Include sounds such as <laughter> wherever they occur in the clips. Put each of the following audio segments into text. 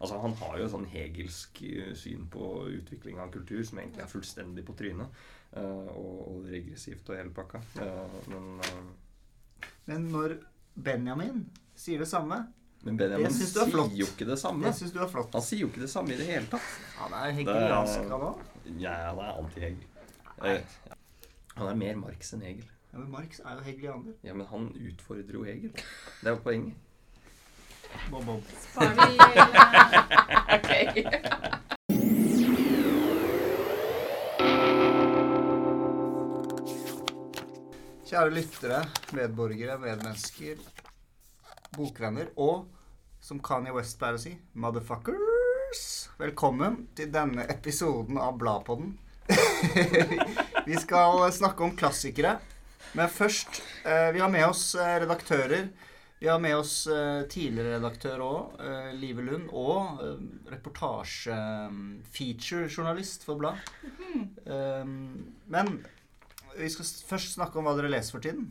Altså Han har jo sånn hegelsk eh, syn på utvikling av kultur som egentlig er fullstendig på trynet. Uh, og, og, regressivt og hele pakka. Uh, men, men når Benjamin sier det samme men Benjamin sier jo ikke det samme. Det synes du er flott. Han sier jo ikke det samme i det hele tatt. Han er hegeliansk, han òg? Ja, han er anti-Hegel. Han er mer Marx enn Hegel. Ja, Men Marx er jo hegelianer. Ja, men han utfordrer jo Hegel. Det er jo poenget. Bob, bob. Spar vi <laughs> Ok. Kjære lyttere, medborgere, medmennesker, bokvenner og, som Kanye West pleier å si, motherfuckers. Velkommen til denne episoden av Bladpodden. <laughs> vi skal snakke om klassikere. Men først eh, Vi har med oss eh, redaktører. Vi har med oss eh, tidligere redaktør òg, eh, Live Lund, og eh, reportasje-feature-journalist for blad. Um, men vi skal først snakke om hva dere leser for tiden.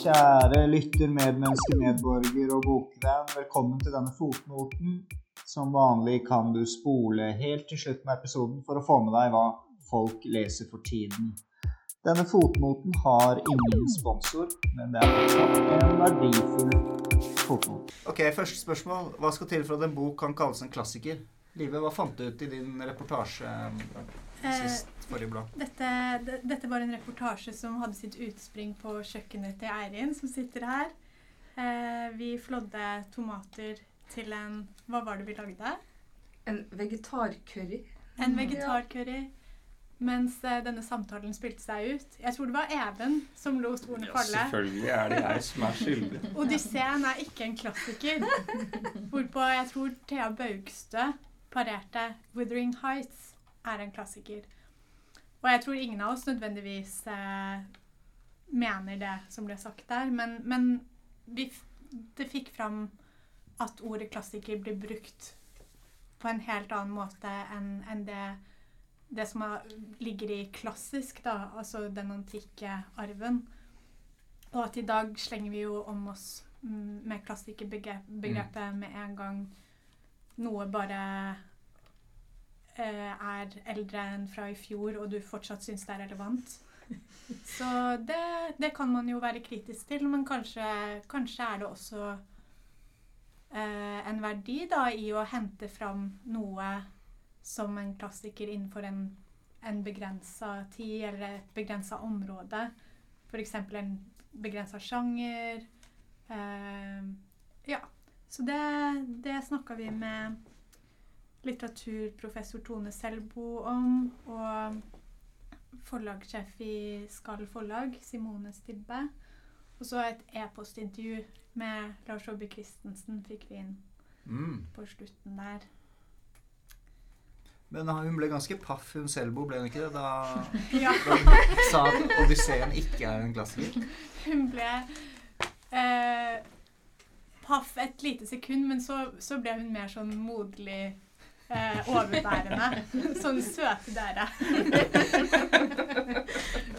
Kjære lytter, medmenneske, medborger og bokvenn. Velkommen til denne fotnoten. Som vanlig kan du spole helt til slutten av episoden for å få med deg hva folk leser for tiden. Denne fotnoten har ingen sponsor, men det er en verdifull fotnot. Ok, Første spørsmål. Hva skal til for at en bok kan kalles en klassiker? Live, hva fant du ut i din reportasje eh, sist forrige blad? Dette, dette, var en reportasje som hadde sitt utspring på kjøkkenet til Eirin, som sitter her. Eh, vi flådde tomater til en Hva var det vi lagde? En vegetarcurry. En vegetarcurry. Mens eh, denne samtalen spilte seg ut. Jeg tror det var Even som lo ordene falle. Ja, selvfølgelig er det jeg som er skyldig. <laughs> Odysseen er ikke en klassiker. Hvorpå jeg tror Thea Baugstø parerte 'Wuthering Heights' er en klassiker. Og jeg tror ingen av oss nødvendigvis eh, mener det som ble sagt der, men, men vi, det fikk fram at ordet klassiker blir brukt på en helt annen måte enn en det, det som er, ligger i klassisk, da, altså den antikke arven. Og at i dag slenger vi jo om oss mm, med klassikerbegrepet mm. med en gang noe bare eh, er eldre enn fra i fjor, og du fortsatt syns det er relevant. <laughs> Så det, det, kan man jo være kritisk til, men kanskje, kanskje er det også eh, en verdi da, i å hente fram noe som en klassiker innenfor en, en begrensa tid eller et begrensa område. F.eks. en begrensa sjanger. Uh, ja. Så det, det snakka vi med litteraturprofessor Tone Selbo om. Og forlagssjef i Skall forlag, Simone Stibbe. Og så et e-postintervju med Lars Aabye Christensen fikk vi inn mm. på slutten der. Men hun ble ganske paff, hun Selbo, ble hun ikke det? Da, <laughs> ja. da hun sa at Odysseen ikke er en klassiker? Hun ble eh, paff et lite sekund, men så, så ble hun mer sånn moderlig eh, overbærende. <laughs> sånn søte dere. <laughs>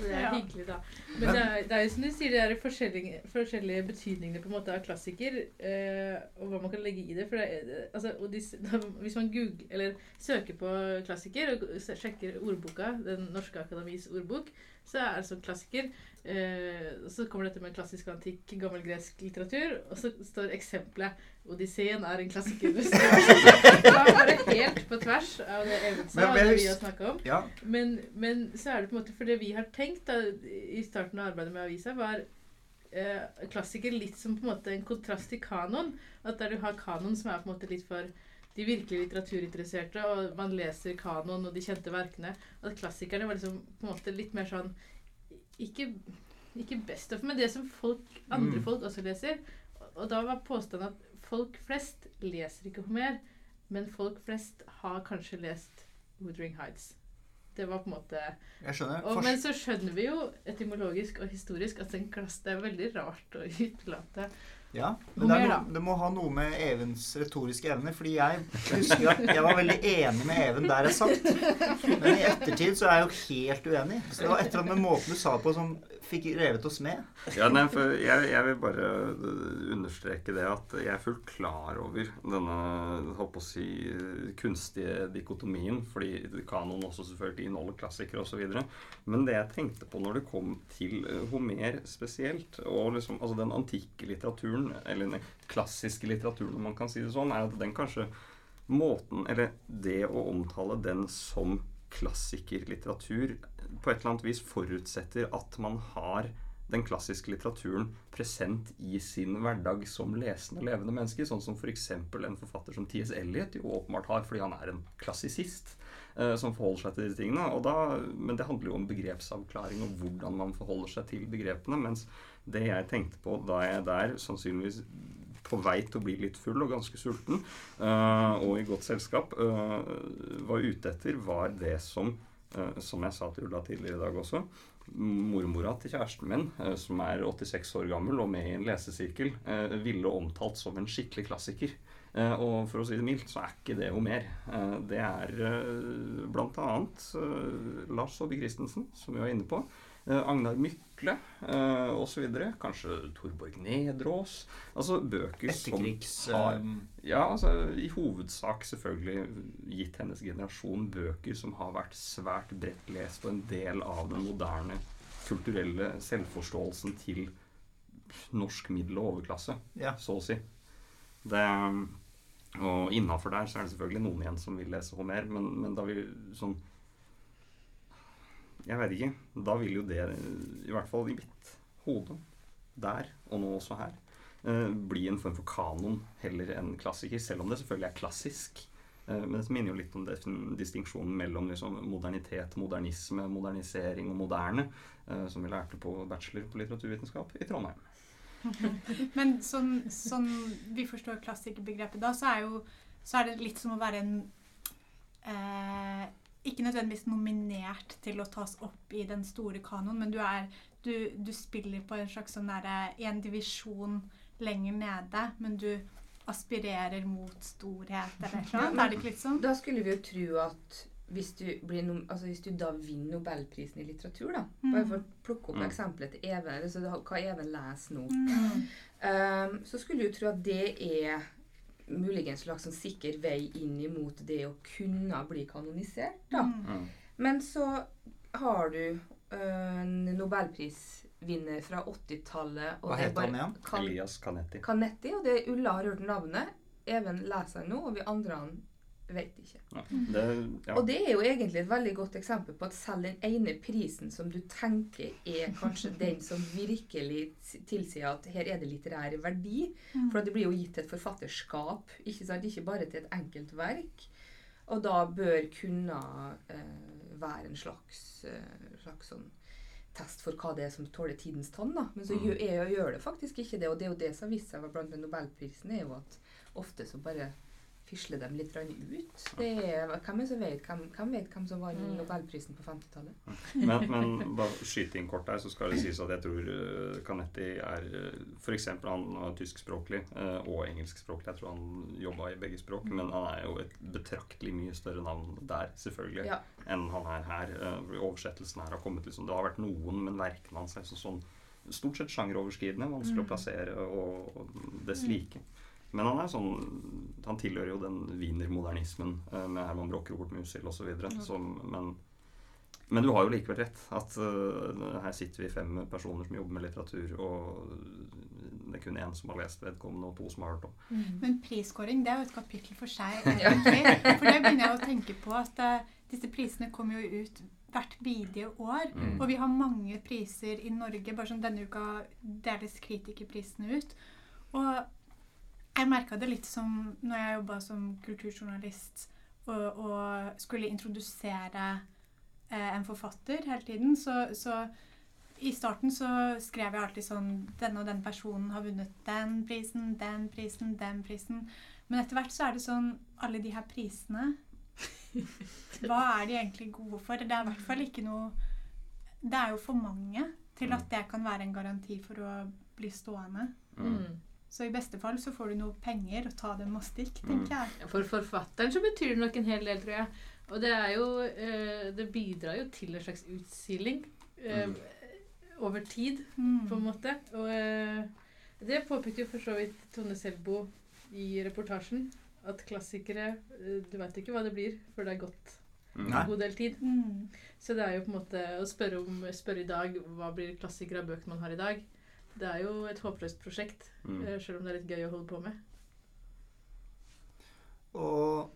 det er hyggelig, da. Men det er, det er jo som du sier, det er forskjellige, forskjellige betydninger på en måte av klassiker, eh, og hva man kan legge i det. For det, altså, de, da, hvis man googler, eller søker på klassiker og sjekker ordboka, Den norske akademis ordbok, så er det sånn klassiker Eh, så kommer dette med klassisk antikk, gammel gresk litteratur, og så står eksempelet 'Odysseen er en klassiker'. det var <laughs> bare helt på tvers av det Even og det vi har snakka om. Ja. Men, men, så er det på en måte For det vi har tenkt da, i starten av arbeidet med avisa, var eh, klassiker litt som på en måte en kontrast til kanon. At der du har kanon som er på en måte litt for de virkelig litteraturinteresserte, og man leser kanon og de kjente verkene. At klassikerne var liksom på en måte litt mer sånn ikke, ikke best of, men det som folk, andre mm. folk også leser. Og da var påstanden at folk flest leser ikke Homer, men folk flest har kanskje lest Woodring Heights. Det var på en måte Jeg skjønner. Og, men så skjønner vi jo etymologisk og historisk at en det er veldig rart å <laughs> utelate ja, men det, no, det, må ha noe med Evens retoriske evner. Fordi jeg husker at jeg var veldig enig med Even der jeg satt. Men i ettertid så er jeg jo helt uenig. Så det var et eller annet med måten du sa på som fikk revet oss med. Ja, nei, for jeg, jeg vil bare understreke det at jeg er fullt klar over denne håper å si, kunstige dikotomien, fordi kanon også selvfølgelig inneholder klassikere osv. Men det jeg tenkte på når det kom til Homer spesielt, og liksom, altså den antikke litteraturen, eller den klassiske litteraturen om man kan si det sånn, er at den kanskje måten, eller det å omtale den som klassikerlitteratur på et eller annet vis forutsetter at man har den klassiske litteraturen present i sin hverdag som lesende levende menneske, sånn som f.eks. For en forfatter som T.S. Eliot jo åpenbart har, fordi han er en klassisist eh, som forholder seg til disse tingene. Og da, men det handler jo om begrepsavklaring og hvordan man forholder seg til begrepene. Mens det jeg tenkte på da jeg der sannsynligvis på vei til å bli litt full og ganske sulten, uh, og i godt selskap, uh, var ute etter, var det som uh, som jeg sa til Ulla tidligere i dag også, mormora til kjæresten min, som er 86 år gammel og med i en lesesirkel, ville omtalt som en skikkelig klassiker. Og for å si det mildt, så er ikke det Homer. Det er bl.a. Lars Saabye Christensen, som vi var inne på. Agnar Mykle eh, osv. Kanskje Torborg Nedrås. Altså bøker Etterkrigs, som har Ja, altså i hovedsak selvfølgelig gitt hennes generasjon bøker som har vært svært bredt lest og en del av den moderne kulturelle selvforståelsen til norsk middel- og overklasse, ja. så å si. Det, og innafor der så er det selvfølgelig noen igjen som vil lese Homer, men, men da vi sånn jeg vet ikke. Da vil jo det, i hvert fall i mitt hode, der og nå også her, eh, bli en form for kanon heller enn klassiker. Selv om det selvfølgelig er klassisk. Eh, men det minner jo litt om distinksjonen mellom liksom modernitet, modernisme, modernisering og moderne, eh, som vi lærte på bachelor på litteraturvitenskap i Trondheim. <laughs> Men sånn, sånn vi forstår klassikerbegrepet da, så er, jo, så er det litt som å være en eh, ikke nødvendigvis nominert til å tas opp i den store kanoen, men du, er, du, du spiller på en slags sånn derre En divisjon lenger nede, men du aspirerer mot storhet eller noe sånt. Er det ikke litt sånn? Da skulle vi jo tro at hvis du, no, altså hvis du da vinner Nobelprisen i litteratur, da mm. Bare for å plukke opp mm. eksempelet til Even, altså hva Even leser nå, mm. um, så skulle du jo tro at det er muligens slags sånn sikker vei inn imot det å kunne bli kanonisert. da. Mm. Men så har du øh, en nobelprisvinner fra 80-tallet Hva het han igjen? Kan Elias Canetti. Canetti. Og det Ulla har hørt navnet. Even leser han nå, og vi andre han Vet ikke. Ja, det, ja. Og det er jo egentlig et veldig godt eksempel på at selv den ene prisen som du tenker er kanskje <laughs> den som virkelig tilsier at her er det litterær verdi, mm. for det blir jo gitt til et forfatterskap, ikke sant? Ikke bare til et enkelt verk, og da bør kunne uh, være en slags, uh, slags sånn test for hva det er som tåler tidens tann. da. Men så mm. gjør, gjør, det faktisk ikke det. Og det er jo det som har vist seg blant Nobelprisen, er jo at ofte så bare fisle dem litt ut. Det er, hvem, er vet, hvem, hvem, vet hvem som vant mm. Nobelprisen på 50-tallet? Mm. Men, men bare skyte inn kort her, så skal det sies at jeg tror uh, Canetti er uh, F.eks. han er tyskspråklig uh, og engelskspråklig. Jeg tror han jobba i begge språk. Mm. Men han er jo et betraktelig mye større navn der, selvfølgelig, ja. enn han er her. Oversettelsen her har kommet liksom Det har vært noen, men verkene hans er sånn stort sett sjangeroverskridende, vanskelig mm. å plassere og, og dess like. Men han er sånn Han tilhører jo den wienermodernismen uh, med Herman Broch, Robert Musil osv. Mm. Men, men du har jo likevel rett. At uh, her sitter vi fem personer som jobber med litteratur, og det er kun én som har lest vedkommende, og to som har hørt om. Mm. Men priskåring det er jo et kapittel for seg. <laughs> egentlig. For det begynner jeg å tenke på at uh, disse prisene kommer jo ut hvert bidige år. Mm. Og vi har mange priser i Norge. Bare som denne uka deles Kritikerprisene ut. Og jeg merka det litt som når jeg jobba som kulturjournalist og, og skulle introdusere eh, en forfatter hele tiden. Så, så, i starten så skrev jeg alltid sånn Denne og den personen har vunnet den prisen, den prisen, den prisen. Men etter hvert så er det sånn Alle de her prisene Hva er de egentlig gode for? Det er i hvert fall ikke noe Det er jo for mange til at det kan være en garanti for å bli stående. Mm. Så i beste fall så får du noe penger og ta dem og stikk, mm. tenker jeg. For forfatteren så betyr det nok en hel del, tror jeg. Og det er jo eh, Det bidrar jo til en slags utsiling. Eh, mm. over tid, Mm. på en måte. Og eh, det påpekte jo for så vidt Tone Selbo i reportasjen. At klassikere Du vet ikke hva det blir før det er gått Mm. En god del tid. Mm. Så det er jo på en måte å spørre om spørre i dag hva blir klassikere av bøkene man har i dag. Det er jo et håpløst prosjekt, Mm. sjøl selv om det er litt gøy å holde på med. Og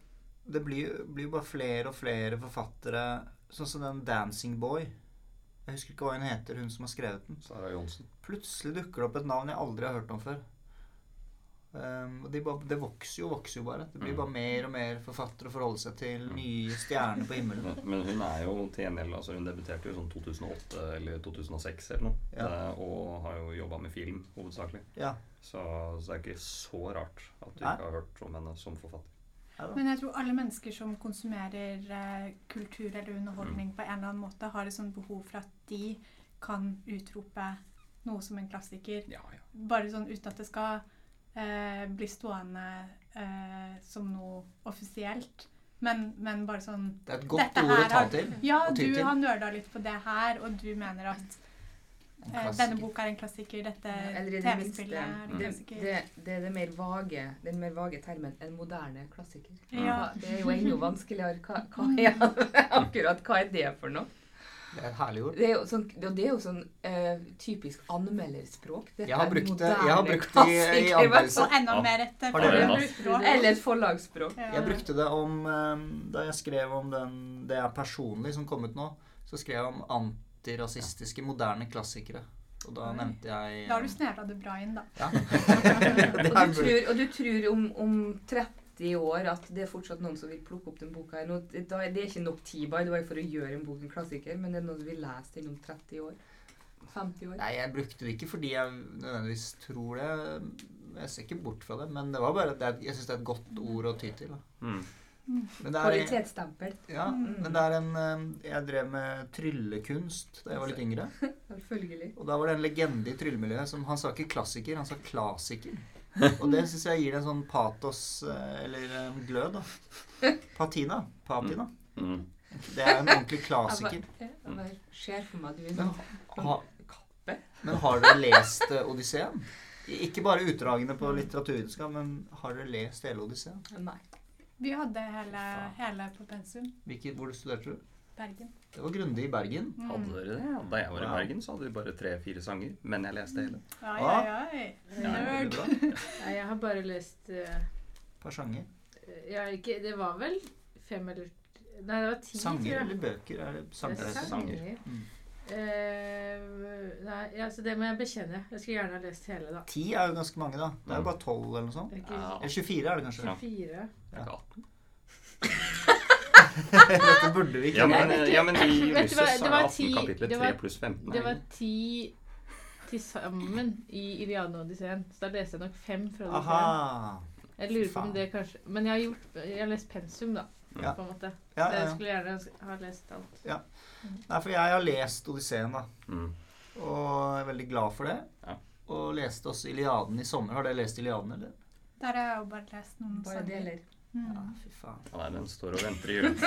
det blir blir jo bare flere og flere forfattere, sånn som den 'Dancing Boy'. Jeg husker ikke hva hun heter, hun som har skrevet den. Sara Johnsen. Plutselig dukker det opp et navn jeg aldri har hørt om før. Um, og de bare, det vokser jo og vokser jo bare. Det blir Mm. bare mer og mer forfattere å forholde seg til. Nye stjerner på himmelen. Men, men hun er jo til gjengjeld altså Hun debuterte jo sånn 2008 eller 2006 eller noe. Ja. Det, og har jo jobba med film hovedsakelig. Ja. Så, så det er ikke så rart at du Nei. ikke har hørt om henne som forfatter. Men jeg tror alle mennesker som konsumerer eh, kultur eller underholdning på en eller annen måte, har et sånt behov for at de kan utrope noe som en klassiker. Ja, ja. Bare sånn uten at det skal eh, bli stående eh, som noe offisielt. Men, men bare sånn Det er et godt ord å ta har- til. Ja, du til. har nøla litt på det her, og du mener at eh, denne boka er en klassiker, dette Eller det TV-spillet er en klassiker. det, det er det mer vage, den mer vage termen en moderne klassiker. Ja. Det er jo ennå vanskeligere. Hva, hva <laughs> akkurat hva er det for noe? Det er et herlig ord. Det er jo sånn, det er jo sånn uh, typisk anmelderspråk. Dette Jeg har brukt det- jeg har brukt det i- i klassiker, i hvert anmeldelse. fall. Og enda Ja. mer et forbruk. Eller et forlagsspråk. Ja. Jeg brukte det om um, Da jeg skrev om den Det er personlig som kom ut nå, så skrev jeg om antirasistiske moderne klassikere. Og da Oi. nevnte jeg Da har du snevra det bra inn, da. Ja. <laughs> Og du tror, og du tror om, om 30 år at det er fortsatt noen som vil plukke opp den boka. Nå, det er ikke nok tid by the way, for å gjøre en bok en klassiker, men det er noen som vil lese den om 30 år. 50 år. Nei, jeg brukte det ikke fordi jeg nødvendigvis tror det. Jeg ser ikke bort fra det, men det var bare det jeg syns det er et godt ord å ty til. Da. Mm. Er, Kvalitetsstempel. ja, men det er en um, Jeg drev med tryllekunst da jeg var litt yngre. <laughs> Og da var det en legende i tryllemiljøet som Han sa ikke klassiker, han sa klasiker. Og det syns jeg gir det en sånn patos eh, eller en glød, da. Patina. Patina. Mm. Det er en ordentlig klassiker. klasiker. skjer for meg du vil kappe. men har dere lest eh, Odysseen? Ikke bare utdragene på litteraturvitenskap, men har dere lest hele Odysseen? Nei. Vi hadde hele, hele på pensum. Hvilket, hvor studerte du? Bergen. Det var grundig i Bergen. Mm. Hadde dere det? Ja, Da jeg var i. Bergen, så hadde vi bare tre-fire sanger. Men jeg leste hele. Oi, Ah. oi, oi. Ja, Nerd. <laughs> Jeg har bare lest uh, Et par sanger. ja, ikke, Det var vel fem eller Nei, det var ti. Sanger eller bøker? Er det sanger? Det er sanger. Mm. Uh, nei, altså det må jeg bekjenne. Jeg skulle gjerne ha lest hele, da. Ti er jo ganske mange, da. Det er jo Mm. bare tolv eller noe sånt. Er Ja. Eller 24 er det kanskje. Ja. 24. Det er ikke 18. <laughs> <laughs> Dette burde vi ikke Ja, men, ja, men i Ulysses det er var det 18 ti- kapitler. 3 pluss 15 Det var ti til sammen i Iliaden og Odysseen. Så da leste jeg nok fem fra Odysseen. Jeg lurer på om det kanskje Men jeg har, gjort, jeg har lest pensum, da. Ja. På en måte. Ja, ja, jeg skulle gjerne ha lest alt. Nei, for jeg har lest Odysseen, da. Mm. Og er veldig glad for det. Ja. Og leste også Iliaden i sommer. Har dere lest Iliaden, eller? Der har jeg jo bare lest noen Bare deler. Ja, Mm. fy faen. Nei, den står og venter i hjulet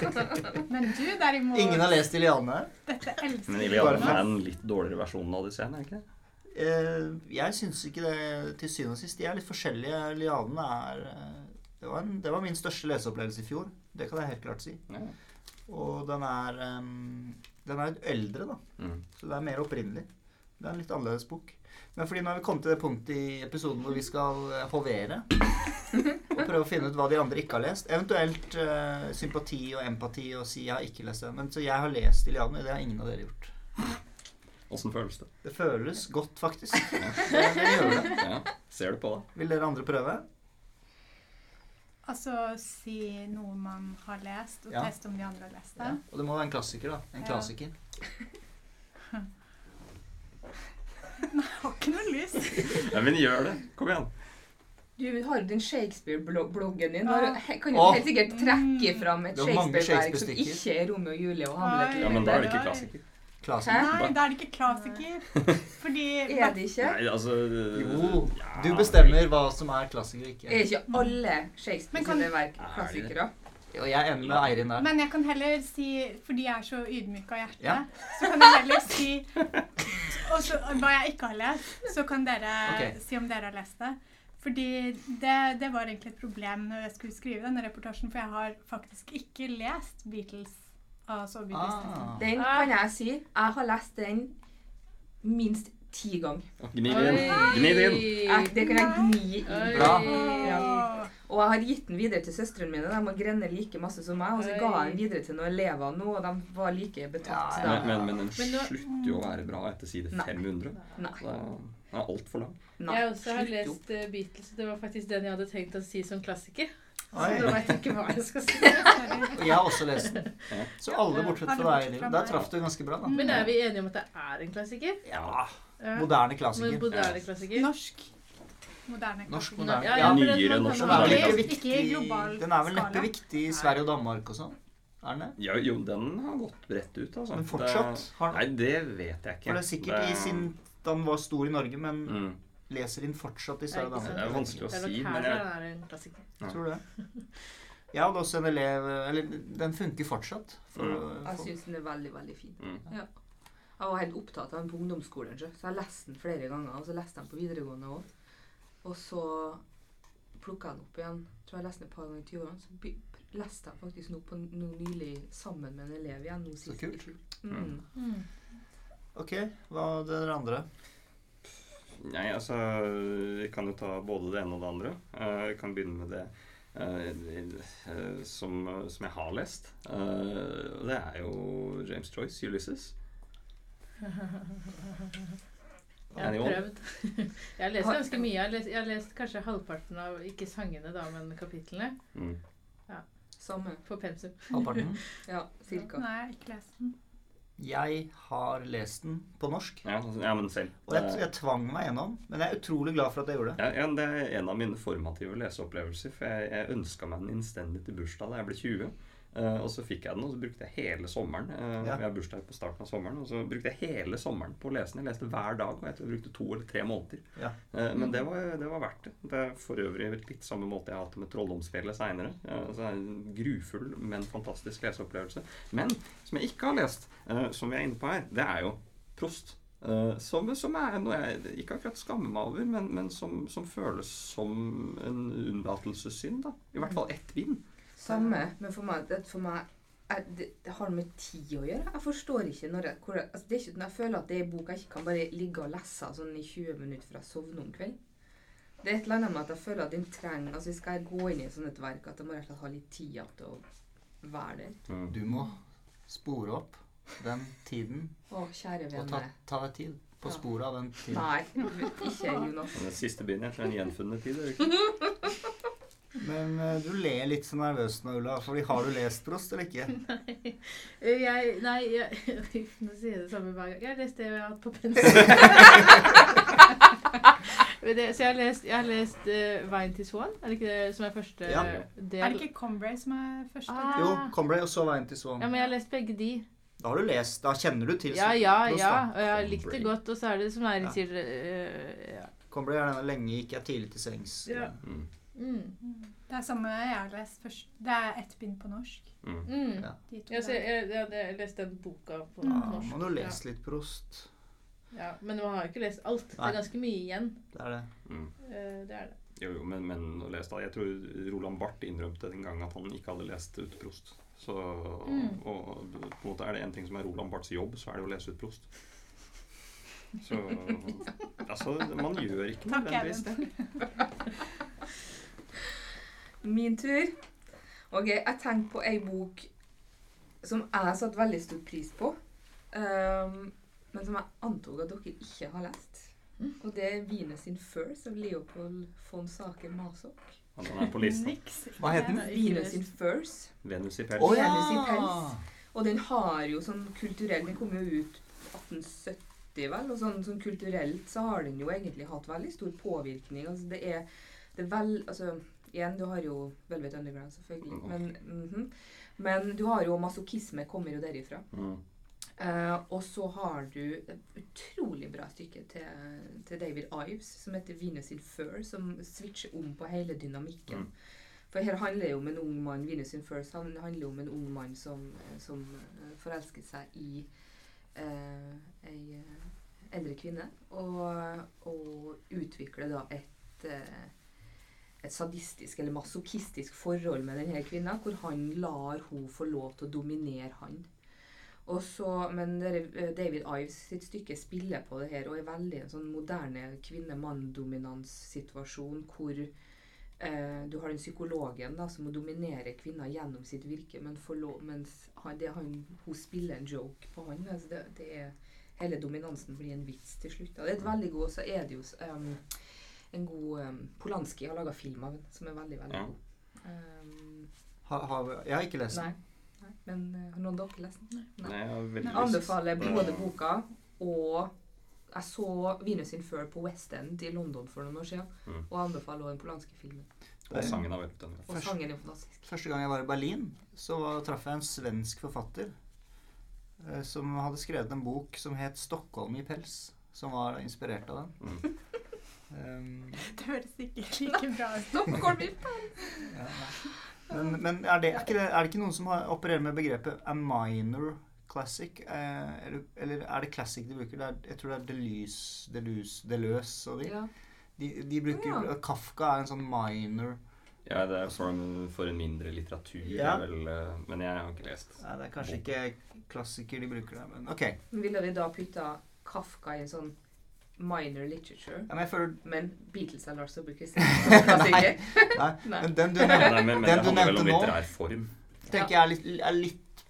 <laughs> Men du derimot Ingen har lest Iliane? Dette elsker Men Iliane er en litt dårligere versjon av Odysseen, er ikke det? Eh, jeg syns ikke det til syvende og sist. De er litt forskjellige. Lianene er eh, det var, en, det var min største leseopplevelse i fjor. Det kan jeg helt klart si. Ja. Og den er eh, Den er litt eldre, da. Mm. Så det er mer opprinnelig. Det er en litt annerledes bok. Men fordi nå har vi kommet til det punktet i episoden hvor vi skal eh, hovere <laughs> og prøve å finne ut hva de andre ikke har lest. Eventuelt uh, sympati og empati og si 'jeg har ikke lest det'. Men så jeg har lest Iliaden, og det har ingen av dere gjort. Åssen føles det? Det føles godt, faktisk. Det, det gjør det. Ja. Ser du på det? Vil dere andre prøve? Altså si noe man har lest, og Ja. teste om de andre har lest det. Ja. Og det må være en klassiker, da. En Ja. klassiker. <laughs> <laughs> Jeg har ikke noe lyst. Ja, men gjør det. Kom igjen. Du har jo den Shakespeare-bloggen din. Ja. Kan jo helt sikkert trekke fram et Shakespeare-verk som ikke er Romeo og Julie og Hamlet. Ja, men da er det ikke klassiker. Klassiker. Nei, da er det ikke klassiker. <laughs> Fordi Er det ikke? Nei, altså Jo. Du bestemmer hva som er klassiker og Er ikke. ikke alle Shakespeare kan- sine verk Er klassikere? Og jeg enig med Eirin der. Men jeg kan heller si, fordi jeg er så ydmyk av hjerte, Ja. så kan jeg heller si <laughs> og så hva jeg ikke har lest, så kan dere okay. si om dere har lest det. Fordi det, det var egentlig et problem når jeg skulle skrive denne reportasjen, for jeg har faktisk ikke lest Beatles Altså Beatles. Ah. Den kan jeg si. Jeg har lest den minst ti ganger. Gni det inn. Gni det inn. Jeg- Det kan jeg gni inn. Bra. Ja. Og jeg har gitt den videre til søstrene mine. De har grenne like masse som meg. Og så ga jeg den videre til noen elever nå, og de var like betatt. Ja, ja. Men, men, men den slutter jo å være bra etter side Nei. 500. Nei. Så den er altfor lang. Nei. Jeg også har også lest uh, Beatles. Det var faktisk den jeg hadde tenkt å si som klassiker. Så Oi. da vet jeg ikke hva jeg skal si. <laughs> Jeg har også lest den. Så alle bortsett fra deg. fra Der traff du ganske bra, da. Men er vi enige om at det er en klassiker? Ja. Moderne klassiker. moderne klassiker? Norsk. Moderne Norsk moderne. Ja, Ja, ja, nyere norsk Den er vel ikke i viktig global Den er vel neppe viktig i Sverige og Danmark og sånn? Er den det? Ja, jo, den har gått bredt ut, altså. Men fortsatt? Har den, nei, det vet jeg ikke. For det er sikkert i sin Da den var stor i Norge, men mm. leser inn fortsatt i Sverige og Danmark? Det er vanskelig å Det si, men jeg. Ja. Tror du det? Jeg hadde også en elev Eller den funker fortsatt. For, Mm. Jeg for, syns den er veldig, veldig fin. Mm. Ja. Jeg var helt opptatt av den på ungdomsskolen, så så jeg leste den flere ganger. Og så leste jeg den på videregående òg. Og så plukka jeg den opp igjen. Tror jeg leste den et par ganger i 20-årene. Så leste jeg faktisk nå på nå nylig sammen med en elev igjen. Nå Så kult. Mm. Mm. ok, hva er det dere andre? Nei, altså Jeg kan jo ta både det ene og det andre. Eh, Jeg kan begynne med det eh, eh, som, som jeg har lest. Eh, det er jo James Joyce, 'Ulysses'. <laughs> Jeg har prøvd. <laughs> Jeg har lest ganske mye. Jeg har lest, jeg har lest kanskje halvparten av ikke sangene, da, men kapitlene. Mm. Samme. På pensum. Halvparten? <laughs> Ja, cirka. Nei, jeg har ikke lest den. Jeg har lest den på norsk. Ja, ja, men selv. Og jeg, jeg tvang meg gjennom. Men jeg er utrolig glad for at jeg gjorde det. Ja, ja, det er en av mine formative leseopplevelser. For jeg, jeg ønska meg den innstendig til bursdag da jeg ble 20. Eh, og så fikk jeg den, og så brukte jeg hele sommeren uh, Ja. Jeg har bursdag på starten av sommeren. Og så brukte jeg hele sommeren på å lese den. Jeg leste hver dag, og jeg tror jeg brukte to eller tre måneder. Ja. Uh, men det var, det var verdt det. Det er for øvrig litt samme måte jeg har hatt det med Trolldomsfjellet seinere. altså, en grufull, men fantastisk leseopplevelse. Men som jeg ikke har lest, eh, som vi er inne på her, det er jo Prost. Eh, som, som er noe jeg ikke akkurat skammer meg over, men, men som, som føles som en unnlatelsessynd. da. I hvert fall ett vin. Samme. Men for meg, det, for meg jeg, det, det har med tid å gjøre. Jeg forstår ikke når jeg, hvor altså det er ikke, når jeg føler at det er en bok jeg ikke kan bare ligge og lese sånn i 20 minutter fra jeg sovner om kvelden. Det er et eller annet med at jeg føler at den trenger altså Skal jeg gå inn i et sånt et verk, at jeg må rett og slett ha litt tid til å være der. Mm. Du må spore opp den tiden Å, kjære og ta, vene. ta deg tid på Ja. sporet av den tiden. Nei, ikke Jonas. Det siste begynner er en gjenfunnet tid. <laughs> er? Men uh, du ler litt så nervøst nå, Ulla. Fordi har du lest Prost eller ikke? <laughs> nei, Jeg Nei, jeg, <laughs> nå sier jeg det samme hver gang. Jeg har lest det jeg har hatt på pensel. <laughs> Det, så jeg har lest, jeg har lest uh, 'Veien til Swan'. Er det ikke det som er første Ja. del? Er det ikke Combray som er første? Ah. Jo, Combray og så Veien til Swan. Ja, men jeg har lest begge de. Da har du lest. Da kjenner du til Ja, ja, Prost, ja. Og jeg har likt det godt. Og så er det som Eirin Ja. sier uh, ja. Combray er denne lenge gikk jeg tidlig til sengs. Ja. Mm. Mm. Det er samme jeg har lest først. Det er ett bind på norsk. Mm. Mm. Ja. De Ja, jeg, jeg, jeg har lest den boka på Mm. Ja, norsk. må du lese litt Prost. Ja. Men man har jo ikke lest alt. Det er ganske mye igjen. Det er det. Mm. Eh, det er det. Jo, jo, men, men å lese da, Jeg tror Roland Barth innrømte den gang at han ikke hadde lest ut Prost. Så, Mm. og på en måte er det en ting som er Roland Barths jobb, så er det å lese ut Prost. Så <laughs> altså, man gjør ikke Takk, nødvendigvis det. <laughs> Min tur. Ok, jeg tenkte på ei bok som jeg satte veldig stor pris på. um, men som jeg antok at dere ikke har lest. Mm. Og det er Vines in Furs' av Leopold von Saker Masok. Han er på lista. Hva het den? Vines in. Furs'. Venus i pels. Å Venus i pels. Og den har jo sånn kulturell Den kom jo ut 1870, vel. Og sånn, sånn kulturelt så har den jo egentlig hatt veldig stor påvirkning. Altså det er, det er vel Altså igjen, du har jo Velvet Underground, selvfølgelig. Men, mhm. men du har jo masochisme kommer jo derifra. Mm. Uh, og så har du et utrolig bra stykke til, til David Ives som heter 'Venus in Fur', som switcher om på hele dynamikken. Mm. For her handler det jo om en ung mann 'Venus in Fur, han handler om en ung mann som, som eh, forelsker seg i uh, ei, eldre kvinne og, og utvikler da et eh, et sadistisk eller masochistisk forhold med denne kvinna, hvor han lar hun få lov til å dominere han. Og så, men eh, David Ives sitt stykke spiller på det her og er veldig en sånn moderne kvinne-mann-dominanssituasjon hvor eh, du har den psykologen da, som må dominere kvinna gjennom sitt virke, men lov, mens han, han, hun spiller en joke på han. Altså det, det er, hele dominansen blir en vits til slutt. Da. Det er et veldig godt, så er det jo um, en god um, Polanski har laga film av den, som er veldig, veldig ja. god. Um, ha, ha, jeg har ikke lest den. Nei, men uh, har noen dere lest den? Nei. Nei jeg, jeg anbefaler både boka og jeg så 'Venus in Fur' på West End i London for noen år siden. Mm. Og anbefaler også den polanske filmen. Og sangen er veldig Og sangen er fantastisk. Første gang jeg var i Berlin, så traff jeg en svensk forfatter eh, som hadde skrevet en bok som het 'Stockholm i pels', som var inspirert av den. Mm. Um, det høres ikke <laughs> like bra ut. Pels! Ja, men, men er, det, er, det, er, det, ikke noen som har opererer med begrepet 'a minor classic'? Eh, eller, eller, er det classic de bruker? Er, jeg tror det er Deleuze, Deleuze, Deleuze og de. Ja. De, de bruker, ja. Kafka er en sånn minor Ja, det er for, for en mindre litteratur, ja. vel, eh, men jeg har ikke lest. Nei, det er kanskje ikke klassiker de bruker der, men ok. Ville vi da putta Kafka i en sånn minor literature. Ja, men, føler... men Beatles er Lars Saabye <laughs> Christensen. nei, <laughs> nei, men den du nevnte, nei, men, den du nevnte nå, tenker jeg er litt, er litt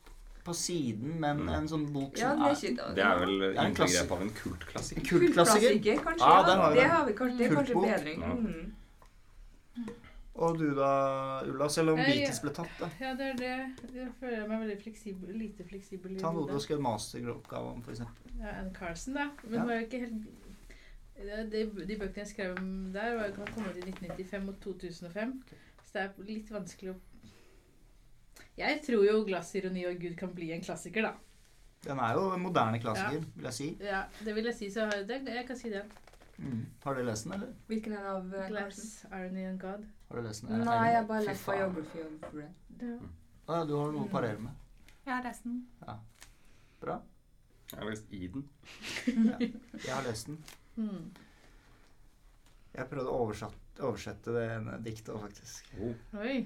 på siden, men mm. en sånn bok som ja, det, er, det er vel en kult av en kultklassiker. Kultklassiker, kanskje. Ja, ja. Det, har vi kanskje, det er kanskje bedring. Mm. Og du da, Ulla? Selv om Beatles ble tatt, da. Ja, det er det. Jeg føler meg veldig fleksibel, lite fleksibel. Ta noe du har skrevet masteroppgave om, f.eks. Ja, Ann Carson, da. Men ja. var jo ikke helt de, de bøkene jeg skrev om der, var kommet i 1995 og 2005. Så det er litt vanskelig å jeg tror jo 'Glassironi og Gud' kan bli en klassiker, da. Den er jo en moderne klassiker, ja. vil jeg si. Ja, det vil jeg si. Så det, jeg kan si det. Mm. Har du lest den, eller? Hvilken er av uh, Glass, Irony and God. Har du lest den? Nei, jeg har bare lest Biography of Red. Ja. Mm. Ah, ja, du har noe å parere med. Jeg har lest den. Ja. Bra. Jeg har lest Eden. ja. Jeg har lest den. Mm. Jeg prøvde å oversette det diktet òg, faktisk. Oh. Oi.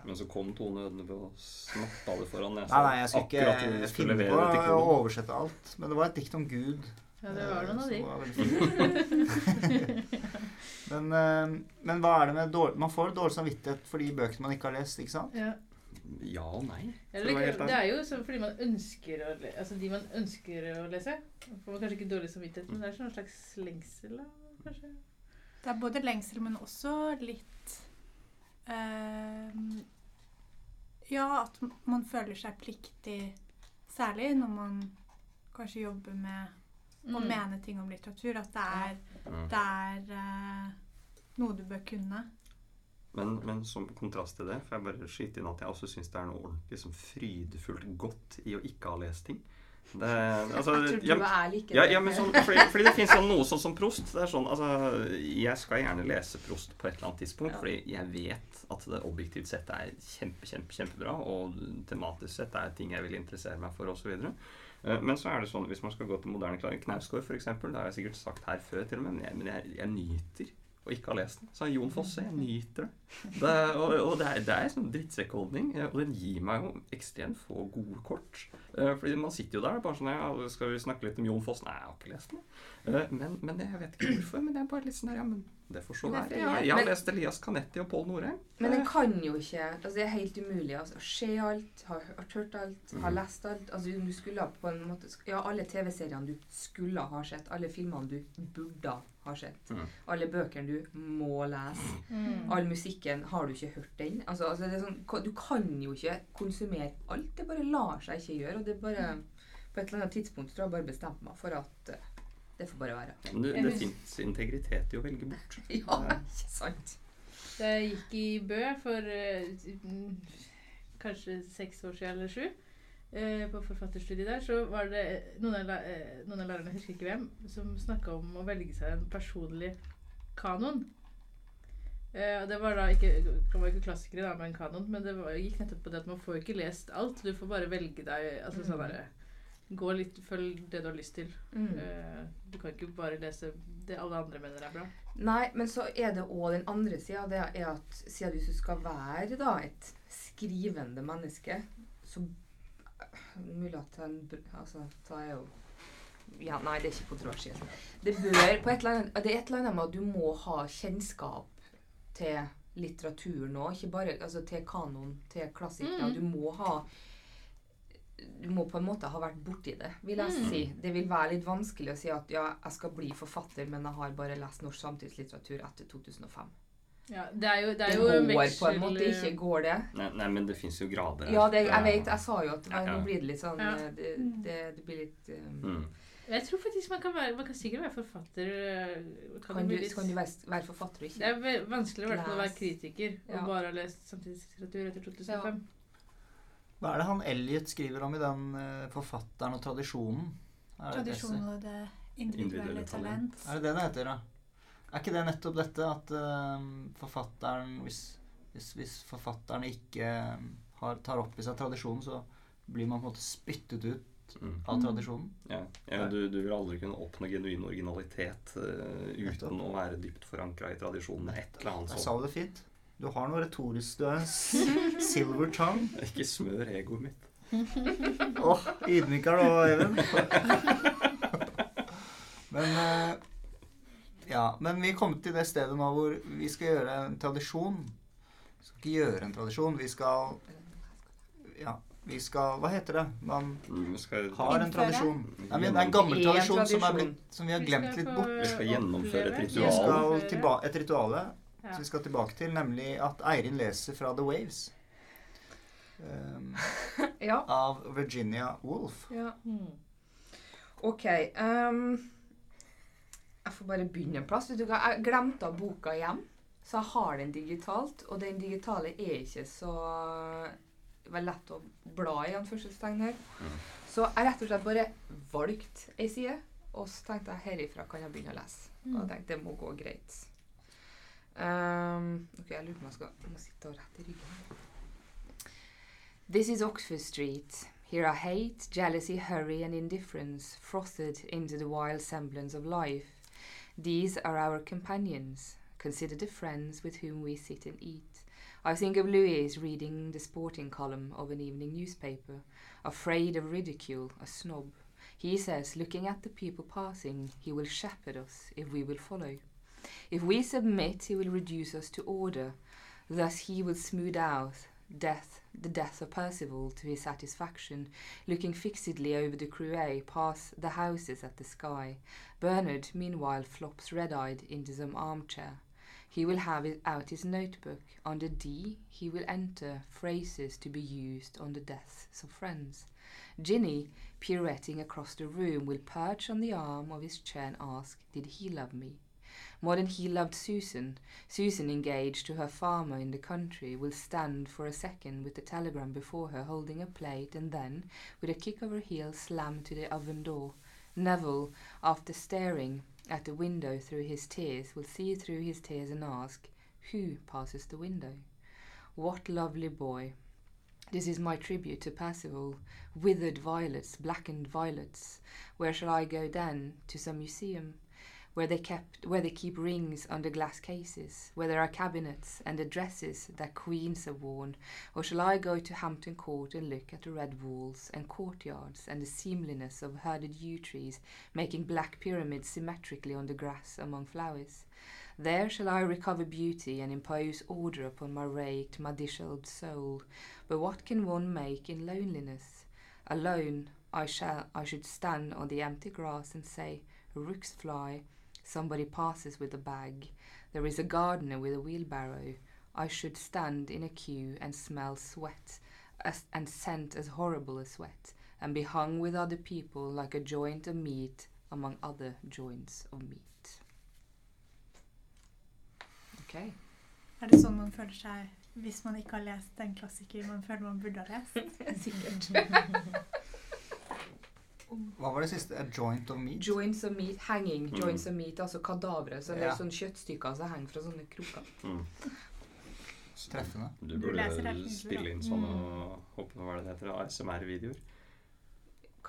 Men så kom Tone Ødnebø og snatta det foran nesa. Nei, nei, jeg skal ikke finne på å oversette alt. Men det var et dikt om Gud. Ja, det var noen av de. men, uh, men hva er det med dårlig Man får dårlig samvittighet for de bøkene man ikke har lest, ikke sant? Ja. Ja og nei. Ja, det, det, er jo sånn fordi man ønsker å lese Altså de man ønsker å lese. Får man kanskje ikke dårlig samvittighet, men det er sånn slags lengsel, da, kanskje. Det er både lengsel, men også litt Uh, ja, at man føler seg pliktig, særlig når man kanskje jobber med å mm. mene ting om litteratur, at det er, det er uh, noe du bør kunne. Men, men, som kontrast til det, for jeg bare skyter inn at jeg også syns det er noe ordentlig som frydefullt godt i å ikke ha lest ting. Det, altså, jeg tror du er like ja, ja, men sånn, fordi, fordi, det fins sånn, noe sånn som Prost. Det er sånn, altså, jeg skal gjerne lese Prost på et eller annet tidspunkt, ja. fordi jeg vet at det objektivt sett er kjempe, kjempe, kjempebra, og tematisk sett er ting jeg vil interessere meg for, osv. Eh, men så er det sånn, hvis man skal gå til moderne Knausgård, f.eks., det har jeg sikkert sagt her før, til og med, men jeg, men jeg, jeg nyter og ikke har lest den. Så Jon Fosse, jeg nyter det. det og, og det, er, det er sånn drittsekkholdning. Og den gir meg jo ekstremt få gode kort. Uh, fordi man sitter jo der bare sånn ja, Skal vi snakke litt om Jon Foss? Nei, jeg har ikke lest den. Uh, men, men, jeg vet ikke hvorfor. Men det er bare litt sånn der, ja, men det får så være. Jeg, jeg har lest Elias Canetti og Pål Norheim. Men en kan jo ikke altså Det er helt umulig altså, å se alt, ha hørt alt, ha mhm. lest alt. Altså Du skulle på en måte Ja, alle TV-seriene du skulle ha sett, alle filmene du burde ha sett, mm. alle bøkene du må lese, mm. all musikken Har du ikke hørt den? Altså, altså det er sånn, Du kan jo ikke konsumere alt. Det bare lar seg ikke gjøre. og det bare På et eller annet tidspunkt tror jeg bare bestemte meg for at uh, det får bare være. Men det, det fins integritet i å velge bort. <laughs> ja, ikke sant. Da jeg gikk i Bø for uh, kanskje seks år siden eller sju, på forfatterstudiet der, så var det noen av, uh, noen av lærerne, jeg husker ikke hvem, som snakka om å velge seg en personlig kanon. Uh, det var da ikke, det var ikke klassikere, da, men kanon, men det var, gikk nettopp på det at man får ikke lest alt. Du får bare velge deg altså, sånn mm. sånn gå litt Følg det du har lyst til. Mm. Uh, du kan ikke bare lese det alle andre mener er bra. Nei, men så er det òg den andre sida. Det er at siden hvis du skal være da et skrivende menneske, så Mulig at en Altså, da er jo ja, Nei, det er ikke kontroversielt. Det bør på et eller annet, det er et eller annet med at du må ha kjennskap til litteraturen òg. Ikke bare altså, til kanon, til klassikere. Mm. Du må ha du må på en måte ha vært borti det, vil jeg mm. si. Det vil være litt vanskelig å si at ja, jeg skal bli forfatter, men jeg har bare lest norsk samtidslitteratur etter 2005. Ja, det er jo, det er det jo går veksel... på en måte ikke, går det? Nei, nei men det fins jo grader. Ja, det, jeg vet. Jeg sa jo at ja, ja. nå blir det litt sånn ja. Eh, det, det, det, blir litt um... mm. Jeg tror faktisk man kan, være, man kan sikkert være forfatter. Eh, kan, kan, du, litt... kan, du, være, være forfatter og ikke Det er vanskeligere å være kritiker og bare ha lest samtidslitteratur etter 2005. Hva er det han Elliot skriver om i den forfatteren og tradisjonen? Tradisjonen og det individuelle talent. Er det det det heter, da? Er ikke det nettopp dette at uh, forfatteren hvis, hvis, hvis, forfatteren ikke ehm, har, tar opp i seg tradisjonen, så blir man på en måte spyttet ut mm. av tradisjonen? Ja, ja du, du, vil aldri kunne oppnå genuin originalitet uh, uten å være dypt forankra i tradisjonen. Et eller annet sånt. Jeg sa det fint. Du har noe retorisk. Du er silver tongue. <laughs> Ikke smør egoet mitt. Åh, oh, ydmyk er du òg, Even. <laughs> Men uh, ja, men vi kom til det stedet nå hvor vi skal gjøre en tradisjon. Vi skal ikke gjøre en tradisjon. Vi skal Ja, vi skal Hva heter det? Man har en tradisjon. Nei, men det er en gammel tradisjon som, blitt, som vi har glemt litt bort. Vi skal gjennomføre et ritual. Vi skal et rituale som vi skal tilbake til, nemlig at Eirin leser fra The Waves. Um, <laughs> ja. Av Virginia Woolf. Ja. Ok. Um jeg får bare begynne en plass. Vet du hva? Jeg glemte av boka hjem, så jeg har den digitalt. Og den digitale er ikke så det var lett å bla i, anførselstegn her. Mm. Så jeg rett og slett bare valgte ei side, og så tenkte jeg herifra kan jeg begynne å lese. Mm. Og jeg tenkte det må gå greit. Um, ok, jeg lurer på om jeg skal jeg må sitte rett i ryggen. This is Oxford Street. Here are hate, jealousy, hurry, and indifference frothed into the wild semblance of life. These are our companions. Consider the friends with whom we sit and eat. I think of Louis reading the sporting column of an evening newspaper, afraid of ridicule, a snob. He says, looking at the people passing, he will shepherd us if we will follow. If we submit, he will reduce us to order. Thus he will smooth out death, the death of Percival to his satisfaction, looking fixedly over the Cruet past the houses at the sky. Bernard, meanwhile, flops red-eyed into some armchair. He will have out his notebook. Under D, he will enter phrases to be used on the deaths of friends. Ginny, pirouetting across the room, will perch on the arm of his chair and ask, Did he love me? More than he loved Susan, Susan, engaged to her farmer in the country, will stand for a second with the telegram before her holding a plate and then, with a kick of her heel, slam to the oven door. Neville, after staring at the window through his tears, will see through his tears and ask, Who passes the window? What lovely boy! This is my tribute to Percival. Withered violets, blackened violets. Where shall I go then? To some museum? Where they kept where they keep rings under glass cases, where there are cabinets and the dresses that queens have worn, or shall I go to Hampton Court and look at the red walls and courtyards and the seemliness of herded yew trees making black pyramids symmetrically on the grass among flowers? There shall I recover beauty and impose order upon my raked, my dishevelled soul. But what can one make in loneliness? Alone I shall I should stand on the empty grass and say, Rooks fly, Somebody passes with a bag. There is a gardener with a wheelbarrow. I should stand in a queue and smell sweat, as, and scent as horrible as sweat, and be hung with other people like a joint of meat among other joints of meat. Ok. Er det sånn man føler seg hvis man ikke har lest en klassiker man føler man burde ha lest? Sikkert. <laughs> <laughs> Hva var det siste? A joint of meat? Joints of meat, hanging. Mm. Joints of meat, Altså kadavre. Så det er ja. sånne kjøttstykker som henger fra sånne kroker. Mm. Treffende. Du burde du spille inn sånne mm. håper, hva det heter, ASMR-videoer.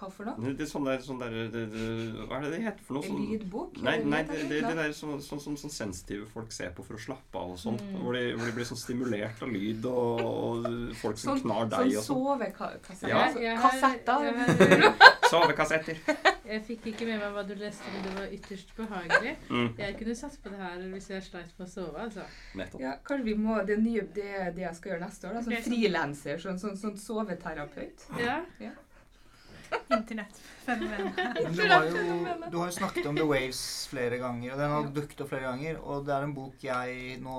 Hva for noe? Det er sånn der, sånn der det, det, Hva er det det heter for noe? Sånn, lydbok? nei, nei, det, det, det der sånn, sånn som sånn, sensitive folk ser på for å slappe av og sånn. Mm. Hvor, de, hvor de blir sånn stimulert av lyd, og, og folk som Sånn- knar Sånn deg og sånn. sovekassetter? Ja. Kassetter? Sovekassetter. <laughs> Jeg fikk ikke med meg hva du leste, men det var ytterst behagelig. Mm, Jeg kunne satt på det her hvis jeg sleit med å sove. altså. Ja, kanskje vi må, det, nye, det er det jeg skal gjøre neste år. da, Sånn Ok, frilanser, sånn, sånn, sånn soveterapeut. Ja. ja. <laughs> Men du har, jo, du har jo snakket om The Waves flere ganger, og den har dukket opp flere ganger. Og det er en bok jeg nå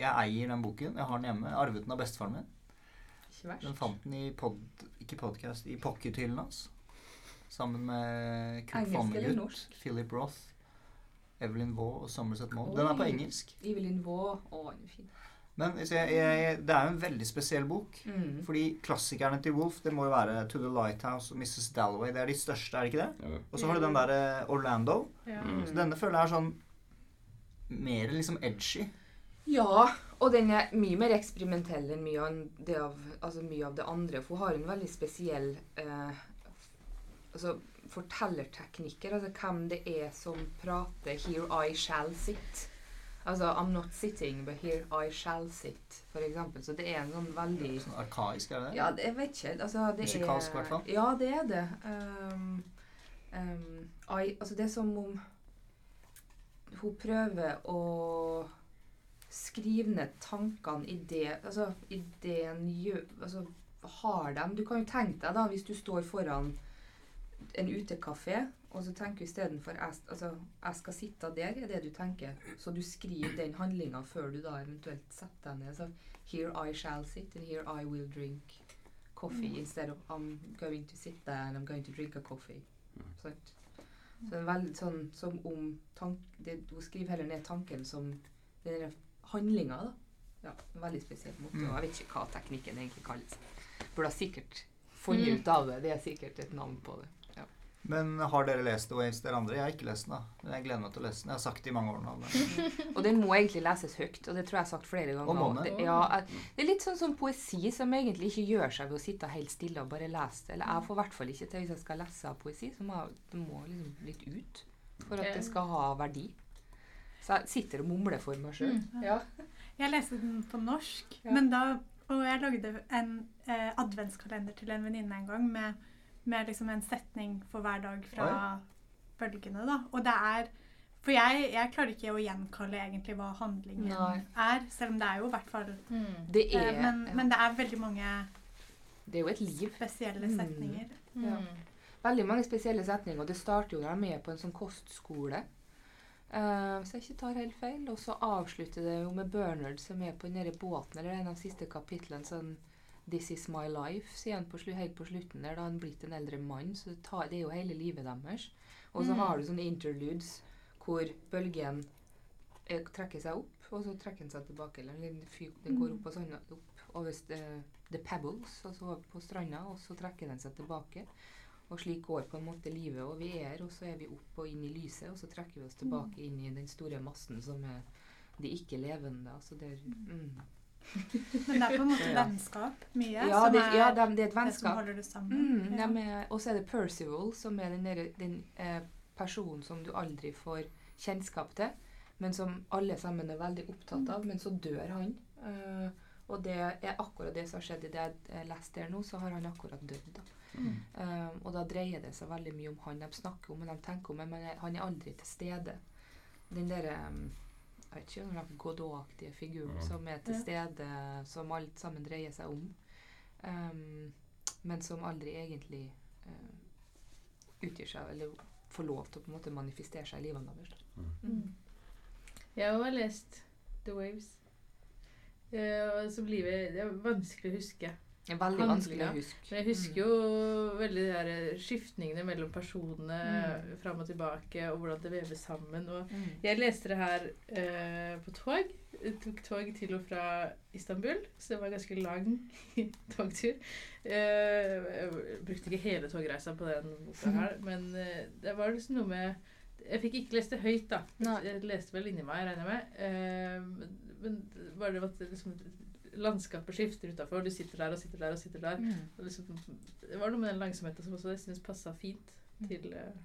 Jeg eier den boken. Jeg har den hjemme. Arvet den av bestefaren min. Ikke verst. Den fant den i pod, ikke podcast, i pockethyllen hans. Sammen med Kurt Vonnegut, norsk? Philip Roth, Evelyn Waugh og Somerset Maugham. Den er på engelsk. Evelyn Waugh. Å, den er fin. Men jeg, jeg, det er jo en veldig spesiell bok. Mm. Fordi klassikerne til Wolf det må jo være To the Lighthouse og Mrs. Dalloway. Det er de største, er det ikke det? Ja. Og så har du den derre Orlando. ja. Mm. Så denne føler jeg er sånn mer liksom edgy. Ja, og den er mye mer eksperimentell enn mye av det, av, altså mye av det andre. For hun har en veldig spesiell eh, altså fortellerteknikker. Altså hvem det er som prater 'Here I shall sit'. Altså 'I'm not sitting, but here I shall sit', eksempel. Så det er en sånn veldig Sånn arkaisk, er det? Ja, det, jeg vet ikke. Altså, det Musikalsk, i hvert fall. Ja, det er det. Um, um, I, altså, det er som om hun prøver å skrive ned tankene i det Altså, ideen gjør Altså, har dem Du kan jo tenke deg, da, hvis du står foran en utekafé, og så tenker du istedenfor altså, 'jeg skal sitte der', er det du tenker. Så du skriver den handlinga før du da eventuelt setter deg ned. Så 'Here I shall sit, and here I will drink coffee', instead of 'I'm going to sit there and I'm going to drink a coffee'. sånn, Så det er veldig sånn som om tank, det, Hun skriver heller ned tanken som den der handlinga, da. Ja, en veldig spesiell måte. Mm. Og jeg vet ikke hva teknikken egentlig kalles. Burde ha sikkert funnet Mm. ut av det. Det er sikkert et navn på det. Men har dere lest The Waves, dere andre? Jeg har ikke lest den. da. Men jeg gleder meg til å lese den. Jeg har sagt det i mange år nå. <laughs> Og den må egentlig leses høyt, og det tror jeg jeg har sagt flere ganger. Og det, ja, det er litt sånn som poesi som egentlig ikke gjør seg ved å sitte helt stille og bare lese det. Eller jeg får i hvert fall ikke til hvis jeg skal lese av poesi, så må det må liksom litt ut for at det skal ha verdi. Så jeg sitter og mumler for meg sjøl. Mm. Ja. Jeg leste den på norsk, Ja. men da, og jeg lagde en eh, adventskalender til en venninne en gang med, med liksom en setning for hver dag fra bølgene. da. Og det er For jeg, jeg klarer ikke å gjenkalle egentlig hva handlingen Nei. er, selv om det er jo i hvert fall Mm. Det eh, er, men, ja. men det er veldig mange det er jo et liv. spesielle Mm. setninger. Ja. Mm. Veldig mange spesielle setninger. Og det starter jo når de er med på en sånn kostskole. Uh, hvis jeg ikke tar helt feil. Og så avslutter det jo med Bernard som er på den båten, eller en av de siste kapitlene. sånn This is my life, sier han på, helt på slutten der. Da Han han blitt en eldre mann. Så det, tar, det er jo hele livet deres. Og så Mm. har du sånne interludes hvor bølgen eh, trekker seg opp, og så trekker den seg tilbake. Eller den, går opp og sånn opp over the, the pebbles, altså på stranda, og så trekker den seg tilbake. Og slik går på en måte livet. Og vi er, og så er vi opp og inn i lyset, og så trekker vi oss tilbake inn i den store massen som er de ikke-levende. Altså det er, mm. Men det er på en måte vennskap mye Ja, som det, er ja det, det er et som vennskap. holder det sammen. Mm, Ja. de Og så er det Percival, som er den, der, den eh, personen som du aldri får kjennskap til, men som alle sammen er veldig opptatt av. Men så dør han. Eh, og det er akkurat det som har skjedd i det jeg leste her nå, så har han akkurat dødd. da. Mm. Eh, og da dreier det seg veldig mye om han de snakker om, og de tenker om, men han er aldri til stede. Den derre jeg vet ikke, den Godot-aktige figuren Ja. som er til stede, som alt sammen dreier seg om. Um, men som aldri egentlig uh, utgir seg, eller får lov til å på en måte manifestere seg i livet deres. Mm. Jeg har lest The Waves. Uh, og som livet Det er vanskelig å huske. Det er veldig vanskelig å huske. Men jeg husker jo veldig de der skiftningene mellom personene Mm. fram og tilbake, og hvordan det veves sammen. Og Mm. jeg leste det her eh, på tog. Jeg tok tog til og fra Istanbul, så det var en ganske lang <laughs> togtur. Eh, jeg brukte ikke hele togreisa på den boka her, <laughs> men eh, det var liksom noe med Jeg fikk ikke lest det høyt, da. Jeg leste vel inni meg, regner jeg med. Eh, men bare det at liksom landskapet skifter utafor. Du sitter der og sitter der og sitter der. Mm. Og liksom, det var noe med den langsomheten som også jeg syns passa fint mm. til uh,